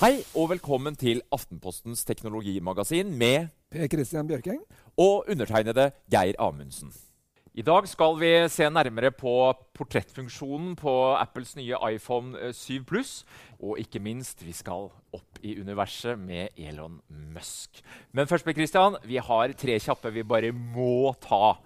Hei og velkommen til Aftenpostens teknologimagasin med Per Christian Bjørking. og undertegnede Geir Amundsen. I dag skal vi se nærmere på portrettfunksjonen på Apples nye iPhone eh, 7 Pluss. Og ikke minst, vi skal opp i universet med Elon Musk. Men først, Per Christian, vi har tre kjappe vi bare må ta.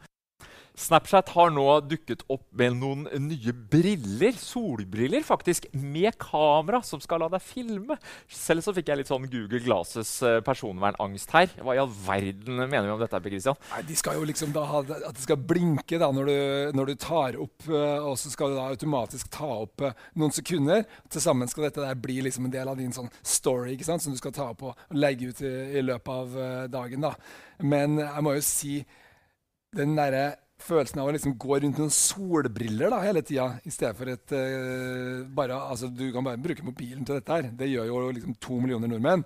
Snapchat har nå dukket opp med noen nye briller, solbriller faktisk, med kamera som skal la deg filme. Selv så fikk jeg litt sånn Google Glasses eh, personvernangst her. Hva i all verden mener vi om dette? Christian? Nei, De skal jo liksom da ha at det skal blinke da når du, når du tar opp, eh, og så skal du da automatisk ta opp eh, noen sekunder. Til sammen skal dette der bli liksom en del av din sånn story ikke sant? som du skal ta opp og legge ut i, i løpet av dagen. da. Men jeg må jo si den derre følelsen av å liksom gå rundt noen solbriller da, hele tida, i stedet for et eh, bare, altså, Du kan bare bruke mobilen til dette her. Det gjør jo liksom to millioner nordmenn.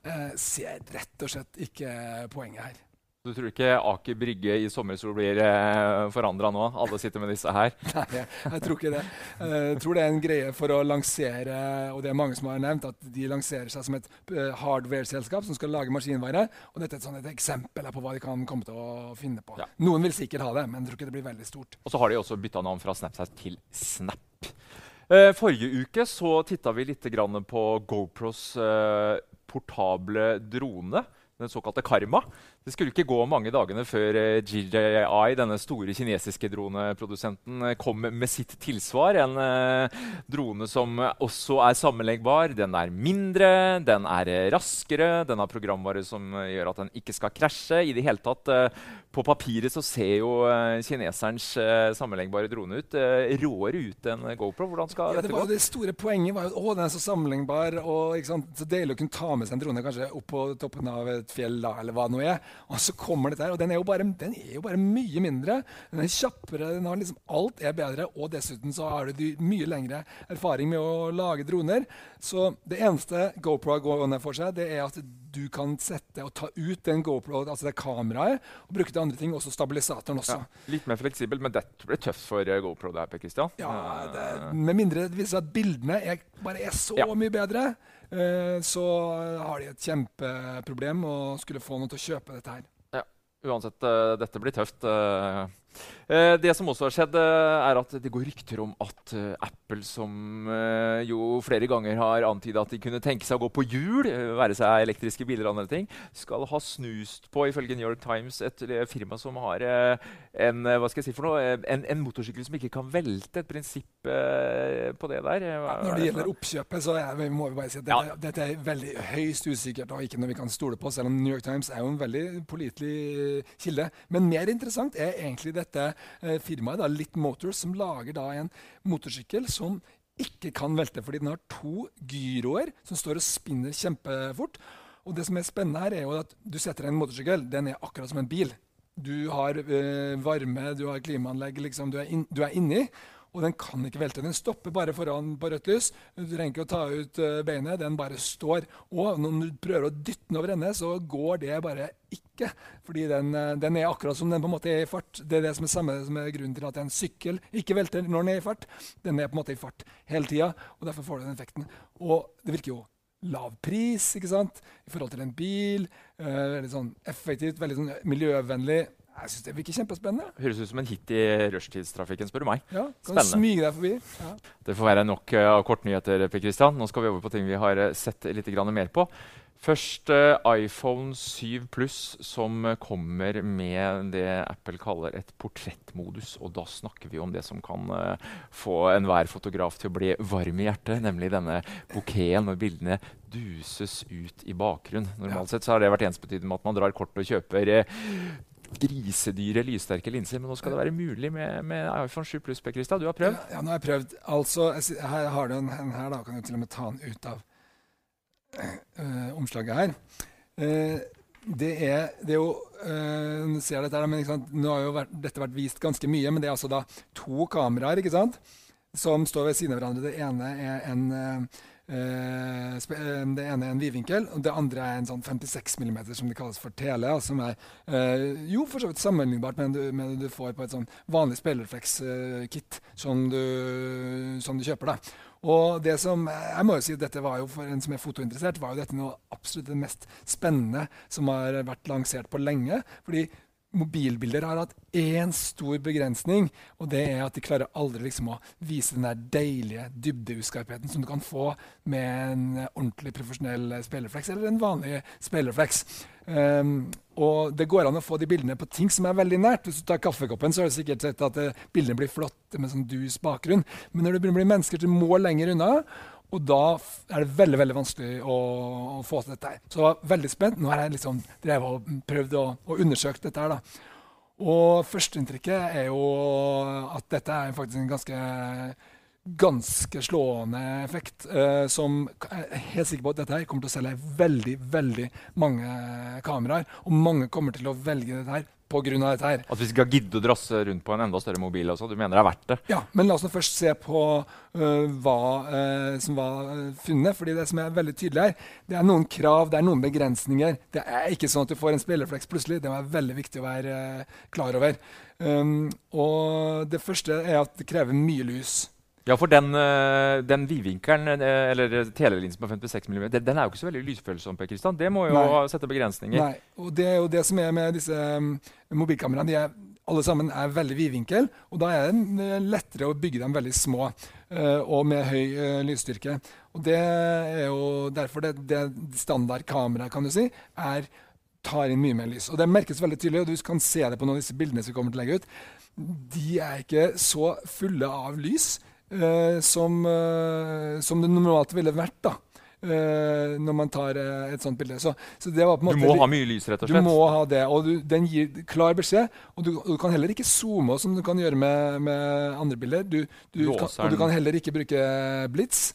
Uh, ser rett og slett ikke poenget her. Du tror ikke Aker Brygge i sommersol blir eh, forandra nå? Alle sitter med disse her. Nei, jeg, jeg tror ikke det. Eh, Jeg tror det er en greie for å lansere, og det er mange som har nevnt, at de lanserer seg som et eh, hardware-selskap som skal lage maskinvare. Og dette er et, sånt, et eksempel på hva de kan komme til å finne på. Ja. Noen vil sikkert ha det, men jeg tror ikke det blir veldig stort. Og så har de også bytta navn fra Snapchat til Snap. Eh, forrige uke så titta vi litt på GoPros eh, portable drone, den såkalte Karma. Det skulle ikke gå mange dagene før eh, GJI, denne store kinesiske droneprodusenten, eh, kom med sitt tilsvar. En eh, drone som også er sammenleggbar. Den er mindre, den er raskere, den har programvare som gjør at den ikke skal krasje. I det hele tatt, på papiret så ser jo kinesernes kineserens sammenleggbare drone ut råere ut enn GoPro. Hvordan skal Ja, det, dette var, gå? det store poenget var jo at den er så sammenleggbar. og ikke sant? Så deilig å kunne ta med seg en drone kanskje opp på toppen av et fjell, da, eller hva det nå er. Og så kommer dette her, og den er, jo bare, den er jo bare mye mindre. Den er kjappere, den har liksom alt er bedre, og dessuten så har du mye lengre erfaring med å lage droner. Så det eneste GoPro går ned for seg, det er at du kan sette og ta ut den GoPro, altså det kameraet, og bruke til andre ting, også stabilisatoren også. Ja, litt mer fleksibel, men dette blir tøft for eh, GoPro. det her, Per Christian. Ja, Eh, det, Med mindre det viser seg at bildene er, bare er så Ja. mye bedre, så har de et kjempeproblem og skulle få noen til å kjøpe dette her. Ja, Uansett, eh, dette blir tøft. Eh. Det som også har skjedd, eh, er at det går rykter om at eh, Apple, som jo flere ganger har antyda at de kunne tenke seg å gå på hjul, være seg elektriske biler og andre ting, skal ha snust på, ifølge New York Times, et firma som har en, hva skal jeg si for noe, en, en motorsykkel som ikke kan velte. Et prinsipp på det der. Er Når det gjelder oppkjøpet, så er, må vi bare si at dette, dette er veldig høyst usikkert og ikke noe vi kan stole på, selv om New York Times er jo en veldig pålitelig kilde. Men mer interessant er egentlig dette eh, firmaet, da, Lit Motors, som lager da en motorsykkel som ikke kan velte, fordi den har to gyroer som står og spinner kjempefort. Og det som er spennende her, er jo at du setter deg en motorsykkel, den er akkurat som en bil. Du har eh, varme, du har klimaanlegg, liksom, du er, in, du er inni. Og den kan ikke velte. Den stopper bare foran på rødt lys. Du trenger ikke å ta ut eh, beinet, den bare står. Og når du prøver å dytte den over ende, så går det bare ikke. Fordi den, eh, den er akkurat som den på en måte er i fart. Det er det som er samme som er grunnen til at en sykkel ikke velter når den er i fart. Den er på en måte i fart hele tida, og derfor får du den effekten. Og det virker jo lav pris ikke sant? i forhold til en bil. Eh, veldig sånn effektivt, veldig sånn miljøvennlig. Jeg synes det virker kjempespennende. Høres ut som en hit i rushtidstrafikken, spør du meg. Ja, kan Spennende. du smyge deg forbi. Ja. Det får være nok av uh, kortnyheter. Per Christian. Nå skal vi over på ting vi har eh, sett litt grann mer på. Først uh, iPhone 7 Pluss, som eh, kommer med det Apple kaller et portrettmodus. Og da snakker vi om det som kan uh, få enhver fotograf til å bli varm i hjertet, nemlig denne bouqueten når bildene duses ut i bakgrunn. Normalt sett så har det vært ensbetydende med at man drar kort og kjøper eh, grisedyre, lyssterke linser. Men nå skal det være mulig med, med iPhone 7 Pluss. Du har prøvd? Ja, nå har jeg prøvd. Altså, her har du en, en her, da. Kan du til og med ta den ut av øh, omslaget her. Uh, det er, det er, jo uh, ser dette her, men Nå har jo vært, dette vært vist ganske mye, men det er altså da to kameraer ikke sant? som står ved siden av hverandre. Det ene er en Uh, det ene er en vidvinkel, og det andre er en sånn 56 mm som det kalles for tele. Som er uh, jo for så vidt sammenlignbart med det du, får på et sånn vanlig spillerflex-kit uh, som, som, du kjøper. da. Og det som, jeg må jo si dette var jo For en som er fotointeressert, var jo dette noe absolutt det mest spennende som har vært lansert på lenge. fordi mobilbilder har hatt én stor begrensning, og det er at de klarer aldri liksom å vise den der deilige dybdeuskarpheten som du kan få med en ordentlig profesjonell spillerflex eller en vanlig spillerflex. Um, og det går an å få de bildene på ting som er veldig nært. Hvis du tar kaffekoppen, så har du sikkert sett at uh, bildene blir flotte med sånn dus bakgrunn. Men når det begynner å bli mennesker som må lenger unna, og da er det veldig veldig vanskelig å, å få til dette. her. Så jeg var veldig spent. Nå har jeg liksom drevet og prøvd å, undersøke dette. her da. Og førsteinntrykket er jo at dette er faktisk en ganske ganske slående effekt. Eh, som jeg er helt sikker på at dette her kommer til å selge veldig veldig mange kameraer. Og mange kommer til å velge dette her pga. dette her. At vi skal gidde å drasse rundt på en enda større mobil? Også. Du mener det er verdt det? Ja, men la oss nå først se på uh, hva uh, som var funnet. fordi det som er veldig tydelig her, det er noen krav, det er noen begrensninger. Det er ikke sånn at du får en spillerflex plutselig. Det er veldig viktig å være klar over. Um, og det første er at det krever mye lys. Ja, for den, eh, den vidvinkelen, eh, eller telelinsen på 56 mm, den, den, er jo ikke så veldig lysfølsom. Per Christian. Det må jo Nei. sette begrensninger. Nei, og det er jo det som er med disse um, mobilkameraene. de er alle sammen er veldig vidvinkel, og da er det eh, lettere å bygge dem veldig små og med høy lysstyrke. Og Det er jo derfor det, det standardkameraet kan du si, er, tar inn mye mer lys. Og Det merkes veldig tydelig, og du kan se det på noen av disse bildene som kommer til å legge ut. De er ikke så fulle av lys eh, som, eh, som, det normalt ville vært. da. Uh, når man tar uh, et sånt bilde. Så, så du måte, må ha mye lys, rett og slett? Du må ha det, og du, den gir klar beskjed. Og du, og du, kan heller ikke zoome, som du kan gjøre med, med andre bilder. Du, kan, og du kan heller ikke bruke blits.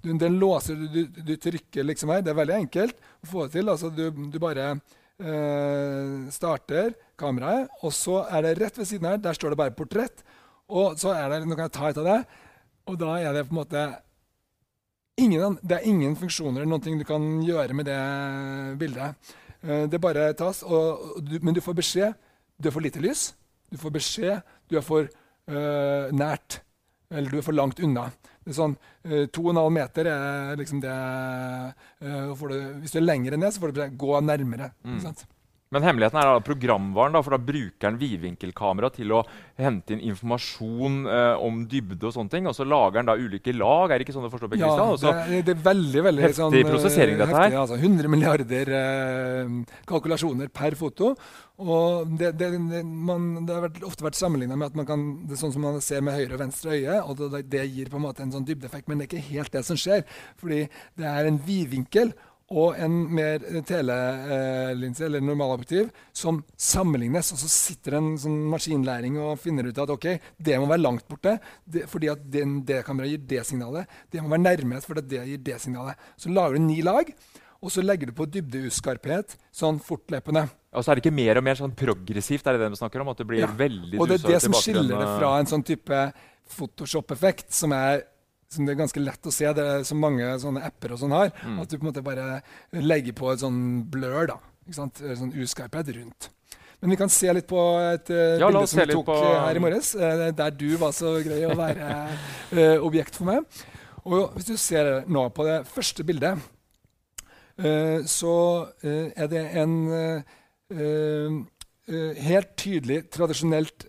den låser du, trykker liksom her. Det er veldig enkelt å få det til. Altså, du, bare uh, starter kameraet, og så er det rett ved siden her. Der står det bare 'portrett'. Og så er det, Nå kan jeg ta et av det. Og da er det på en måte ingen, Det er ingen funksjoner eller noe du kan gjøre med det bildet. Eh, det bare tas, og, du, men du får beskjed. Du er for lite lys. Du får beskjed. Du er for uh, nært. Eller du er for langt unna. Det er sånn, uh, To og en halv meter er liksom det uh, du, Hvis du er lenger enn det, så får du beskjed gå nærmere. Mm. Men hemmeligheten er da programvaren, da, for da bruker den vidvinkelkamera til å hente inn informasjon eh, om dybde og sånne ting. Og så lager den da ulike lag. Er det ikke sånn du forstår? Ja, det, det, er veldig veldig heftig sånn, prosessering, dette heftig, her. Altså, 100 milliarder eh, kalkulasjoner per foto. Og det, det, man, det har vært, ofte vært sammenligna med at man kan, det er sånn som man ser med høyre og venstre øye. og det, det gir på en måte en sånn dybdeeffekt, men det er ikke helt det som skjer. Fordi det er en vidvinkel og en mer telelinse eller normalobjektiv som sammenlignes. Og så sitter en sånn maskinlæring og finner ut at ok, det må være langt borte det, fordi at den, det kameraet gir det signalet. Det må være nærmest fordi det gir det signalet. Så lager du ni lag, og så legger du på dybdeuskarphet sånn fortløpende. Og så er det ikke mer og mer sånn progressivt? er det det vi snakker om? At det blir ja. veldig Og det er det som skiller det fra en sånn type Photoshop-effekt, som er som det er ganske lett å se. Det er så mange sånne apper og sånn har. Mm. At du på en måte bare legger på et sånn blør, da. Ikke sant? Sånn uskarphet rundt. Men vi kan se litt på et uh, ja, bilde som vi tok på... Eh, her i morges, uh, der du var så grei å være uh, objekt for meg. Og hvis du ser nå på det første bildet, så er det en helt tydelig, tradisjonelt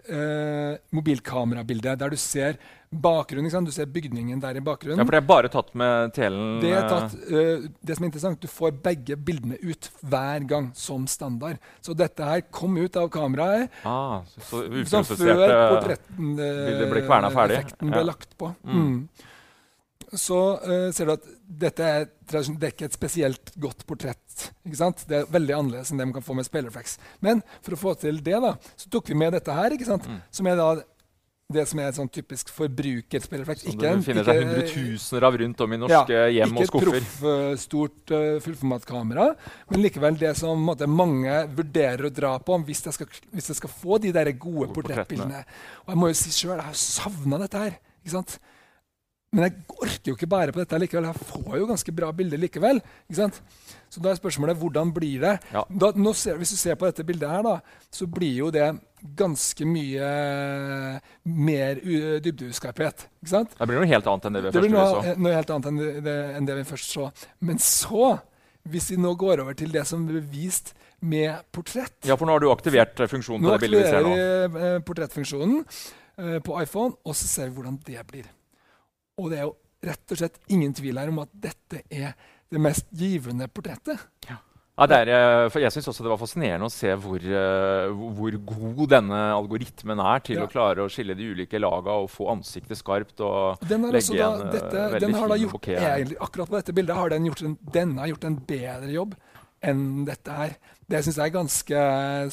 mobilkamerabilde der du ser bakgrunnen. Du ser bygningen der i bakgrunnen. Ja, For det er bare tatt med telen? Det er tatt, uh, det som er interessant, du får begge bildene ut hver gang som standard. Så dette her kom ut av kameraet ah, så, så før portretten uh, ble ble lagt på. Mm. Mm. Så uh, ser du at dette er, det er ikke et spesielt godt portrett. ikke sant? Det er veldig annerledes enn det man kan få med Spellerflex. Men for å få til det, da, så tok vi med dette her, ikke sant? Mm. som er da det som er et sånn typisk forbrukerspillerfleks. Som ikke, du finner seg hundretusener av rundt om i norske ja, hjem og skuffer. Ikke et proffstort uh, fullformatkamera, men likevel det som måtte, mange vurderer å dra på hvis jeg skal, hvis jeg skal få de der gode portrettbildene. Og jeg må jo si sjøl, jeg har savna dette her. ikke sant? Men jeg orker jo ikke bare på dette likevel. Jeg får jo ganske bra bilder likevel. ikke sant? Så da er spørsmålet hvordan blir det? Ja. Da, ser, hvis du ser på dette bildet her, da, så blir jo det ganske mye mer dybdeuskarphet. Det blir noe helt annet enn det vi det først noe, så. Noe helt annet enn det, enn det vi først så. Men så, hvis vi nå går over til det som ble vist med portrett Ja, for nå har du aktivert funksjonen på det bildet vi ser nå. Nå aktiverer vi eh, portrettfunksjonen uh, på iPhone, og så ser vi hvordan det blir. Og det er jo rett og slett ingen tvil her om at dette er det mest givende portrettet. Ja. Ja, er, eh, jeg syns også det var fascinerende å se hvor, uh, hvor god denne algoritmen er til ja. å klare å skille de ulike laga og få ansiktet skarpt. og den legge da, en dette, uh, veldig den har da gjort, egentlig, Akkurat på dette bildet har den gjort en, denne har gjort en bedre jobb enn dette her. Det syns jeg er ganske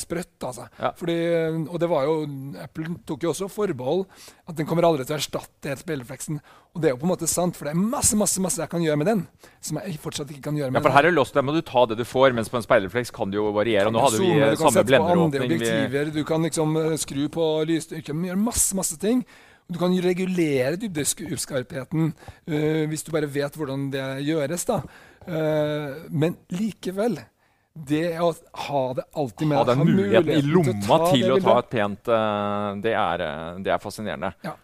sprøtt. altså. Ja. Fordi, og det var jo, Apple tok jo også forbehold at den kommer aldri til å erstatte helt spillrefleksen. Og det er jo på en måte sant, for det er masse masse, masse jeg kan gjøre med den. som jeg fortsatt ikke kan gjøre med ja, for her er lost, Der må du ta det du får, mens på en speilrefleks kan det jo variere. og nå hadde vi zoome, samme blenderåpning. Du kan liksom eh, skru på lysstyrken, gjøre masse masse ting. Du kan regulere dybdeskarpheten uh, hvis du bare vet hvordan det gjøres. da. Uh, men likevel det å ha det alltid med Ha den muligheten i lomma til, til å ta et pent uh, det, er, det, er, fascinerende. Ja.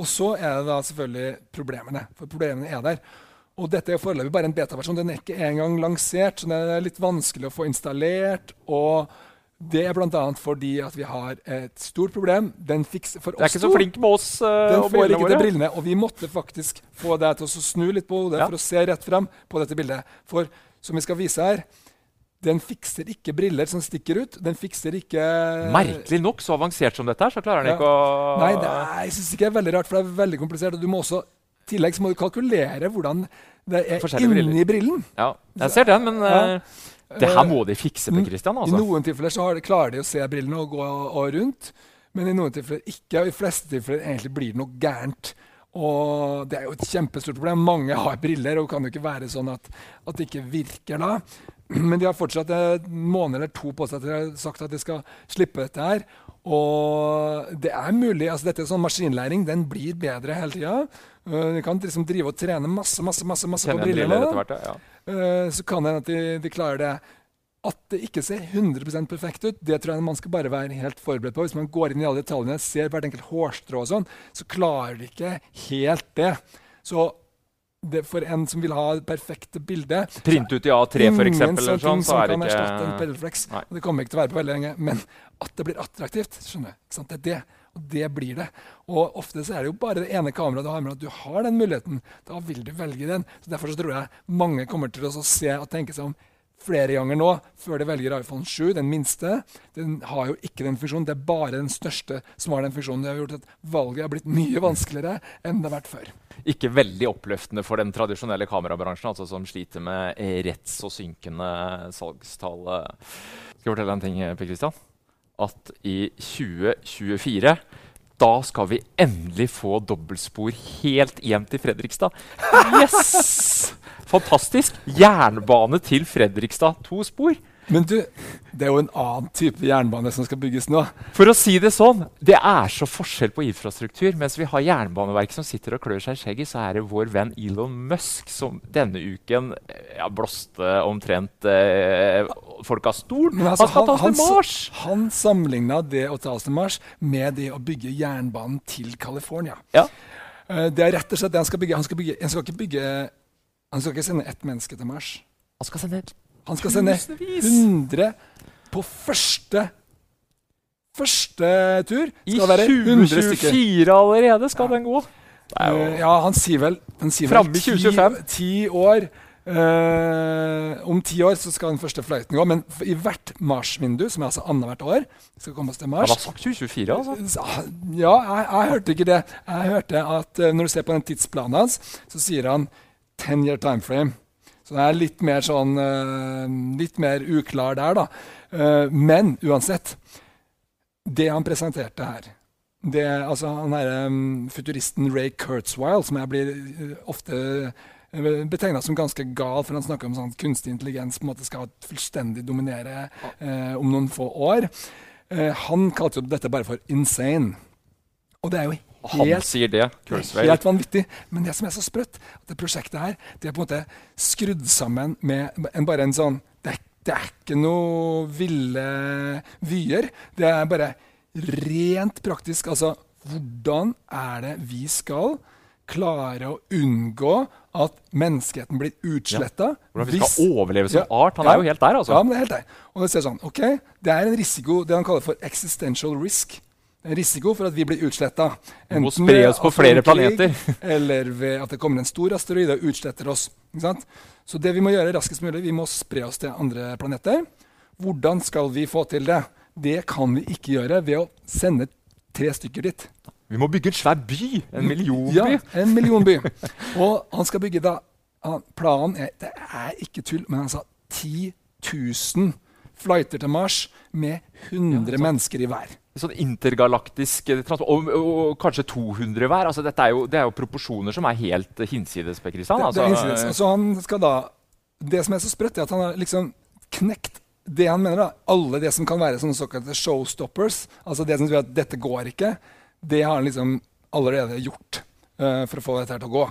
Og så er det da selvfølgelig problemene. For problemene er der. Og dette er foreløpig bare en beta-versjon. Den er ikke engang lansert, så den er litt vanskelig å få installert. og det er bl.a. fordi at vi har et stort problem. Den fikser for oss to. Det er ikke så flink med oss uh, Den får ikke til brillene. Og vi måtte faktisk få deg til å snu litt på hodet ja. for å se rett frem på dette bildet. For som vi skal vise her, den fikser ikke briller som stikker ut. Den fikser ikke Merkelig nok, så avansert som dette er, så klarer den ja. ikke å Nei, det er, jeg syns ikke det er veldig rart, for det er veldig komplisert. Og du må også, i tillegg så må du kalkulere hvordan det er inni brillen. Ja, jeg ser den, men ja. uh, det her må de fikse på Christian. Altså. I noen tilfeller så de, klarer de å se brillene og gå og rundt, men i noen tilfeller ikke. Og i fleste tilfeller egentlig blir det noe gærent. Og det er jo et kjempestort problem. Mange har briller, og det kan jo ikke være sånn at, at det ikke virker da. Men de har fortsatt en måned eller to på seg til de har sagt at de skal slippe dette her. Og det er mulig. altså dette er sånn Maskinlæring den blir bedre hele tida. Uh, de kan liksom drive og trene masse masse, masse, masse på brillene. Hvert, ja. uh, så kan det hende at de, de, klarer det. At det ikke ser 100% perfekt ut, det tror jeg man skal bare være helt forberedt på. Hvis man går inn i alle detaljene, ser hvert enkelt hårstrå og sånn, så klarer de ikke helt det. Så for en som vil ha det perfekte bildet Print ut i A3, for eksempel, eller sånn, så er det ikke en Pelflex. Det kommer ikke til å være på veldig lenge. Men at det blir attraktivt, skjønner du. Det er det. Og det blir det. Og ofte så er det jo bare det ene kameraet du har med at du har den muligheten. Da vil du velge den. Så Derfor så tror jeg mange kommer til å se og tenke seg om flere ganger nå før de velger iPhone 7, den minste. Den har jo ikke den funksjonen. Det er bare den største som har den funksjonen. Det har gjort at valget har blitt mye vanskeligere enn det har vært før. Ikke veldig oppløftende for den tradisjonelle kamerabransjen, altså som sliter med retts- og synkende salgstall. Skal jeg fortelle en ting, Per Christian? At i 2024 da skal vi endelig få dobbeltspor helt hjem til Fredrikstad. Yes! Fantastisk! Jernbane til Fredrikstad. To spor. Men du, det er jo en annen type jernbane som skal bygges nå. For å si det sånn, det er så forskjell på infrastruktur. Mens vi har Jernbaneverket som sitter og klør seg i skjegget, så er det vår venn Elon Musk som denne uken ja, blåste omtrent eh, folk av stolen. Altså, han skal ta oss til Mars! Han sammenligna det å ta oss til Mars med det å bygge jernbanen til California. Ja. Uh, det er rett og slett det han skal bygge. Han skal, bygge, han skal ikke bygge han skal ikke sende ett menneske til Mars. Han skal sende Han skal sende 100 på første Første tur I 2024 allerede skal ja. den gå. Ja, han sier vel, han sier vel ti, ti, år Uh, om ti år så skal den første fløyten gå, men i hvert Mars-vindu, som er altså annethvert år skal komme oss til Mars Han har sagt 2024, altså? Ja, jeg, jeg, hørte ikke det. Jeg hørte at uh, Når du ser på den tidsplanen hans, så sier han 10 year time frame. Så det er litt mer sånn uh, Litt mer uklar der, da. men uansett. Det han presenterte her det, altså, han her um, Futuristen Ray Kurzweil, som jeg blir ofte betegna som ganske gal, for han snakker om sånn kunstig intelligens på en måte skal fullstendig dominere eh, om noen få år. Eh, han kalte jo dette bare for insane. Og det er jo helt, han sier det, helt vanvittig. Men det som er så sprøtt, at det prosjektet her det er på en måte skrudd sammen med en, bare en sånn det det er ikke noe ville vyer. Det er bare rent praktisk. Altså, hvordan er det vi skal klare å unngå at menneskeheten blir utsletta. Ja. Hvordan vi skal overleve som ja, art. Han ja, er jo helt der, altså. Ja, men det er helt der. Og det, sånn, ok, det er en risiko, det han kaller for existential risk. Risiko for at vi blir utsletta. Vi må spre oss på flere planeter. eller ved at det kommer en stor asteroide og utsletter oss. Så det vi må gjøre raskest mulig, vi må spre oss til andre planeter. Hvordan skal vi få til det? Det kan vi ikke gjøre ved å sende tre stykker dit. Vi må bygge en svær by. En millionby. Ja, en millionby. Og han skal bygge da Planen er Det er ikke tull, men han sa 10 000 flighter til Mars med 100 ja, mennesker i hver. Sånn intergalaktisk transport, og, og, og, kanskje 200 hver. Altså, er jo, det er jo proporsjoner som er helt hinsides. Per Kristian. Altså, det, det er hinsides. Så han skal da, det som er så sprøtt, er at han har liksom knekt det han mener. da, Alle det som kan være sånne såkalte showstoppers, altså det som sier at dette går ikke, det har han liksom allerede gjort uh, for å få dette her til å gå.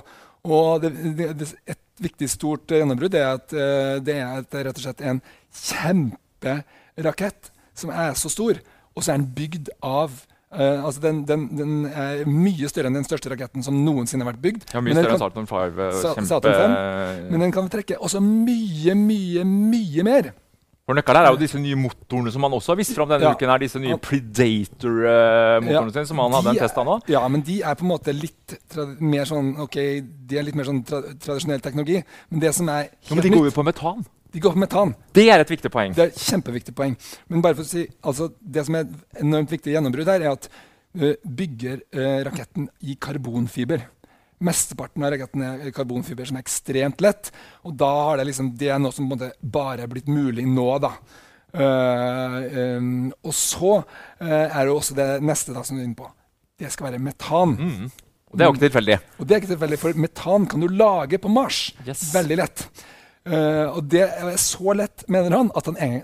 Og det, det, det, et viktig stort gjennombrudd er at uh, det er et, rett og slett en kjemperakett som er så stor, og så er den bygd av Uh, altså den, den, den, er mye større enn den største raketten som noensinne har vært bygd. Ja, mye større enn Saturn 5. Kjempe... Saturn 5 men den kan trekke også mye, mye, mye mer. For nøkkelen er jo disse nye motorene som han også har vist fram denne ja. uken. her, Disse nye Predator-motorene ja, sine som han hadde en test av nå. Ja, men de er på en måte litt mer sånn ok, de er litt mer sånn tra tradisjonell teknologi. Men det som er helt ja, Men de går jo på metan. De går på metan. Det er et viktig poeng. Det er et kjempeviktig poeng. Men bare for å si, altså, det som er et enormt viktig gjennombrudd her, er at uh, bygger uh, raketten i karbonfiber. Mesteparten av raketten er karbonfiber som er ekstremt lett. Og da har det liksom, det er noe som bare er blitt mulig nå. da. Uh, um, og så uh, er det også det neste da, som du er inne på. Det skal være metan. Mm. Og det er jo ikke tilfeldig. Og det er ikke tilfeldig, For metan kan du lage på Mars. Yes. Veldig lett. Uh, og det er så lett, mener han, at han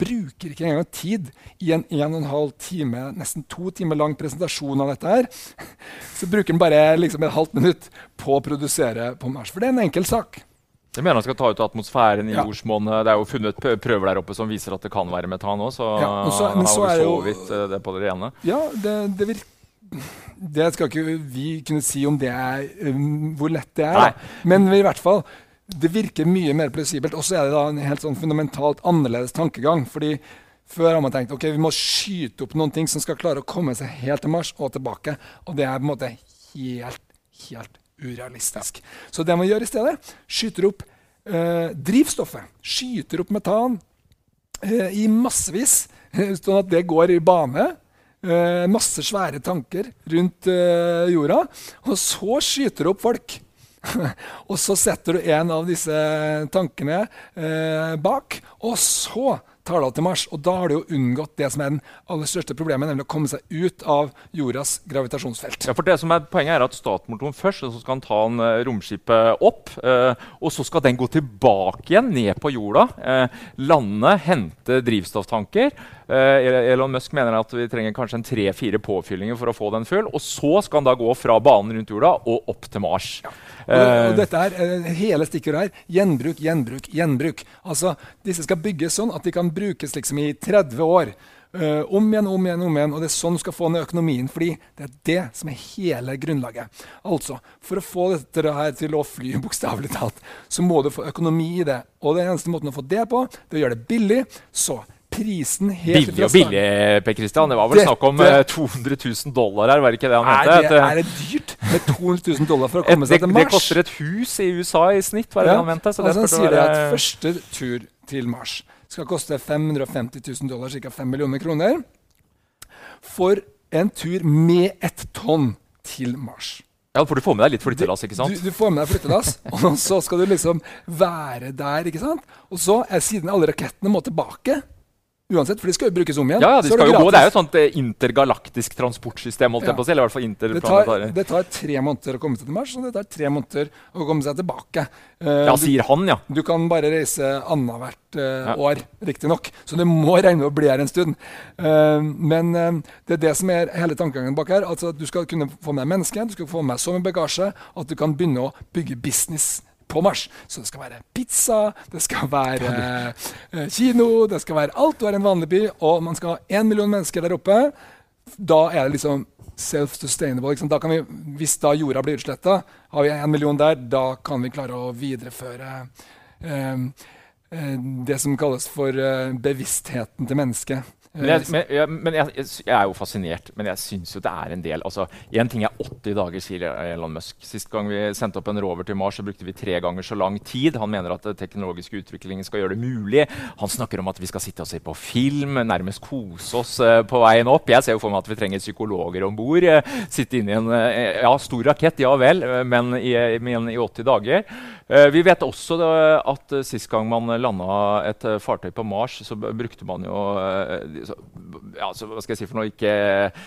bruker ikke engang tid i en en og en halv time, nesten to timer lang presentasjon av dette her. Så bruker han bare liksom et halvt minutt på å produsere på Mars. For det er en enkel sak. Jeg mener han skal ta ut atmosfæren i ja. jordsmonnet. Det er jo funnet prøver der oppe som viser at det kan være metan òg, så, ja, så men så har vi så vidt eh, det på det rene. Ja, det, det, virker, det skal ikke vi kunne si om det er um, hvor lett det er. Men i hvert fall det virker mye mer plausibelt. Og så er det da en helt sånn fundamentalt annerledes tankegang. fordi før har man tenkt ok, vi må skyte opp noen ting som skal klare å komme seg helt til Mars og tilbake. Og det er på en måte helt, helt urealistisk. Så det man gjør i stedet, skyter opp eh, drivstoffet. Skyter opp metan eh, i massevis, sånn at det går i bane. Eh, masse svære tanker rundt eh, jorda. Og så skyter opp folk. og så setter du en av disse tankene eh, bak, og så tar det av til Mars. Og da har du jo unngått det som er den aller største problemet, nemlig å komme seg ut av jordas gravitasjonsfelt. Ja, for det som er Poenget er at startmotoren først, så skal han ta en, uh, romskipet opp. Uh, og så skal den gå tilbake igjen, ned på jorda. Uh, lande, hente drivstofftanker. Elon Musk mener at vi trenger kanskje en tre-fire påfyllinger for å få den full. Og så skal han da gå fra banen rundt jorda og opp til Mars. Ja. Og, og, dette er hele stikkordet her. Gjenbruk, gjenbruk, gjenbruk. Altså, Disse skal bygges sånn at de kan brukes liksom i 30 år. Uh, om igjen, om igjen, om igjen. Og det er sånn du skal få ned økonomien. fordi det er det som er hele grunnlaget. Altså, For å få dette her til å fly, bokstavelig talt, så må du få økonomi i det. Og den eneste måten å få det på, det er å gjøre det billig. Så prisen helt Billig og billig, Per Christian. Det var vel snakk om 200 000 dollar her, var det ikke det han mente? Det, er det dyrt med 200 000 dollar for å komme et, seg til Mars? Det koster et hus i USA i snitt, var det ja. han mente. Så altså, han sier være... at første tur til Mars skal koste 550 000 dollar, ca. 5 millioner kroner, for en tur med ett tonn til Mars. Ja, For du får med deg litt flyttelass? ikke sant? Du, du får med deg flyttelass, og så skal du liksom være der. ikke sant? Og så, er siden alle rakettene må tilbake Uansett, for de skal jo brukes om igjen. Ja, ja de skal jo gå. Det er jo et sånt intergalaktisk transportsystem. holdt Ja. På, eller i hvert fall det, tar, det tar tre måneder å komme seg til Mars, og det tar tre måneder å komme seg tilbake. Uh, ja, sier han, ja. Du kan bare reise annethvert uh, ja. år, riktignok. Så det må regne med å bli her en stund. Uh, men uh, det er det som er hele tankegangen bak her. Altså, du skal kunne få med mennesker, du skal få med så mye bagasje at du kan begynne å bygge business på Mars. Så det skal være pizza, det skal være eh, kino, det skal være alt. Du er en vanlig by, og man skal ha én million mennesker der oppe. Da er det liksom self-sustainable. Liksom. hvis da jorda blir utsletta, har vi en million der, da kan vi klare å videreføre eh, eh det som kalles for eh, bevisstheten til mennesket. Men, jeg, men, jeg, men jeg, jeg, er jo fascinert, men jeg syns jo det er en del altså, Én ting er 80 dager, sier Elon Musk. Sist gang vi sendte opp en rover til Mars, så brukte vi tre ganger så lang tid. Han mener at den teknologiske utviklingen skal gjøre det mulig. Han snakker om at vi skal sitte og se på film, nærmest kose oss uh, på veien opp. Jeg ser jo for meg at vi trenger psykologer om bord. Uh, sitte inne i en uh, ja, stor rakett, ja vel, men i, men, i, 80 dager. Vi vet også at sist gang man landa et fartøy på Mars, så brukte man jo ja, hva skal jeg si for noe, ikke eh,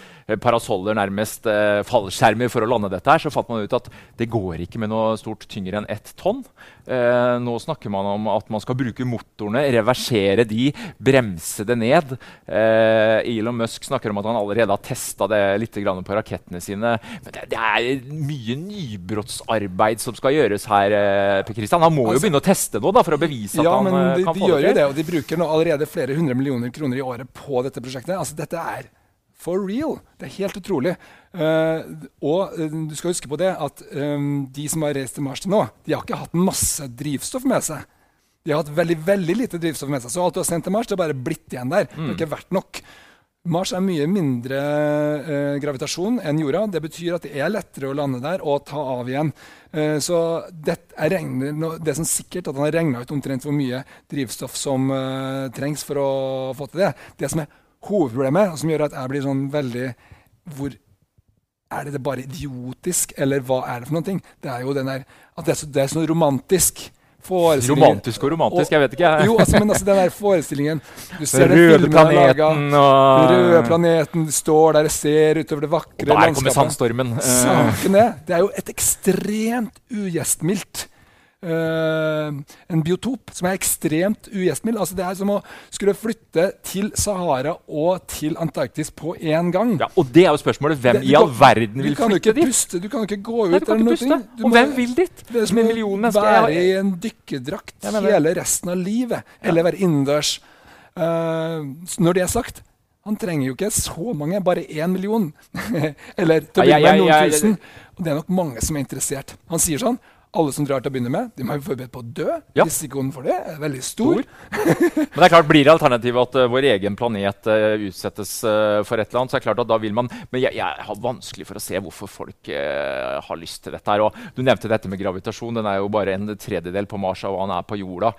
parasoller, nærmest eh, fallskjermer for å lande dette, her, så fant man ut at det går ikke med noe stort tyngre enn ett tonn. Eh, nå snakker man om at man skal bruke motorene, reversere de, bremse det ned. Eh, Elon Musk snakker om at han allerede har testa det litt på rakettene sine. Men det, det er mye nybrottsarbeid som skal gjøres her. Eh, per Christian. Han må altså, jo begynne å teste nå da, for å bevise at ja, han men eh, de, kan de få det til. Det, og de bruker nå allerede flere hundre millioner kroner i året på dette prosjektet. Altså, dette er for real. Det er helt utrolig. Uh, og uh, du skal huske på det at um, de som har reist til Mars til nå, de har ikke hatt masse drivstoff med seg. De har hatt veldig veldig lite drivstoff med seg. Så alt du har sendt til Mars, det er bare blitt igjen der. Mm. Det har ikke vært nok. Mars er mye mindre uh, gravitasjon enn jorda. Det betyr at det er lettere å lande der og ta av igjen. så det er, regner, det er sånn sikkert at han har regna ut omtrent hvor mye drivstoff som trengs for å få til det. Det som er hovedproblemet, som gjør at jeg blir sånn veldig hvor Er det bare idiotisk, eller hva er det for noe? Det er jo den der, at det er så, det er så romantisk. Romantisk og romantisk, og, jeg vet ikke. Jeg. Jo, altså, men altså den der forestillingen Du ser den røde planeten og Den røde planeten du står der og ser utover det vakre landskapet. Og der kommer sandstormen. Saken er, det er jo et ekstremt ugjestmildt en biotop som er ekstremt ugjestmild. Altså det er som å skulle flytte til Sahara og til Antarktis på én gang. Ja, og det er jo spørsmålet. Hvem det, i all verden vil flytte dit? Puste, du kan jo ikke gå ut. Nei, du kan ikke puste. og må, hvem vil dit? Det er som å være i en dykkerdrakt hele resten av livet. Ja. Eller være innendørs. Uh, når det er sagt han trenger jo ikke så mange, bare én million. Eller til å begynne med noen tusen. Og det er nok mange som er interessert. Han sier sånn alle som drar til å begynne med, de må være forberedt på å dø. Ja. Risikoen for det er veldig stor. stor. Men det er klart, blir alternativet at uh, vår egen planet uh, utsettes uh, for et eller annet, så er det klart at da vil man Men jeg, jeg har vanskelig for å se hvorfor folk har lyst til dette. her. Og du nevnte dette med gravitasjon. Den er jo bare en tredjedel på Mars, og han er på jorda.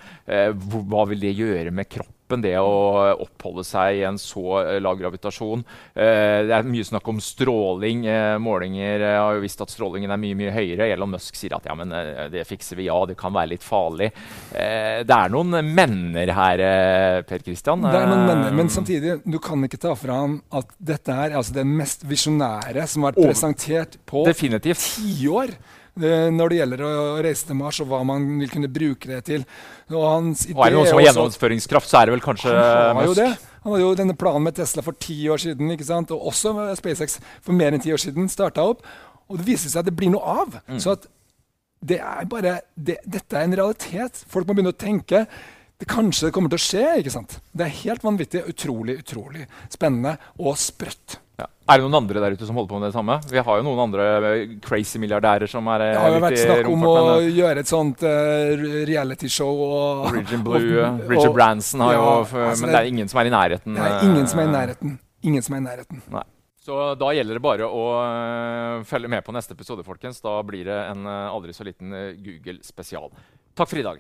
hva vil det gjøre med kroppen? Det å oppholde seg i en så lav gravitasjon. det er mye snakk om stråling. målinger har jo visst at strålingen er mye mye høyere. Elon Musk sier at ja, men Eh, det fikser vi. Ja, det kan være litt farlig. Eh, det er noen menner her, eh, Per Kristian. Det er noen menner, men samtidig, du kan ikke ta fra ham at dette er altså det mest visjonære som har vært presentert på tiår når det gjelder å reise til Mars, og hva man vil kunne bruke det til. Og, hans idé og er det noen som har gjennomføringskraft, så er det vel kanskje han har Musk? Jo det. Han hadde jo denne planen med Tesla for ti år siden, ikke sant? og også SpaceX for mer enn ti år siden. starta opp. Og det viser seg at det blir noe av. Mm. Så at det er bare, det, dette er en realitet. Folk må begynne å tenke. Det kanskje kommer til å skje. ikke sant? Det er helt vanvittig, utrolig, utrolig spennende og sprøtt. Ja. Er det noen andre der ute som holder på med det samme? Vi har jo noen andre eh, crazy milliardærer som er Det har jo vært snakk om å gjøre et sånt uh, realityshow. Region Blue, og, Richard Branson har ja, jo altså Men det er ingen som er i nærheten? Det er ingen som er i nærheten. Ingen som er i nærheten. Nei. Så da gjelder det bare å følge med på neste episode, folkens. Da blir det en aldri så liten uh, Google spesial. Takk for i dag.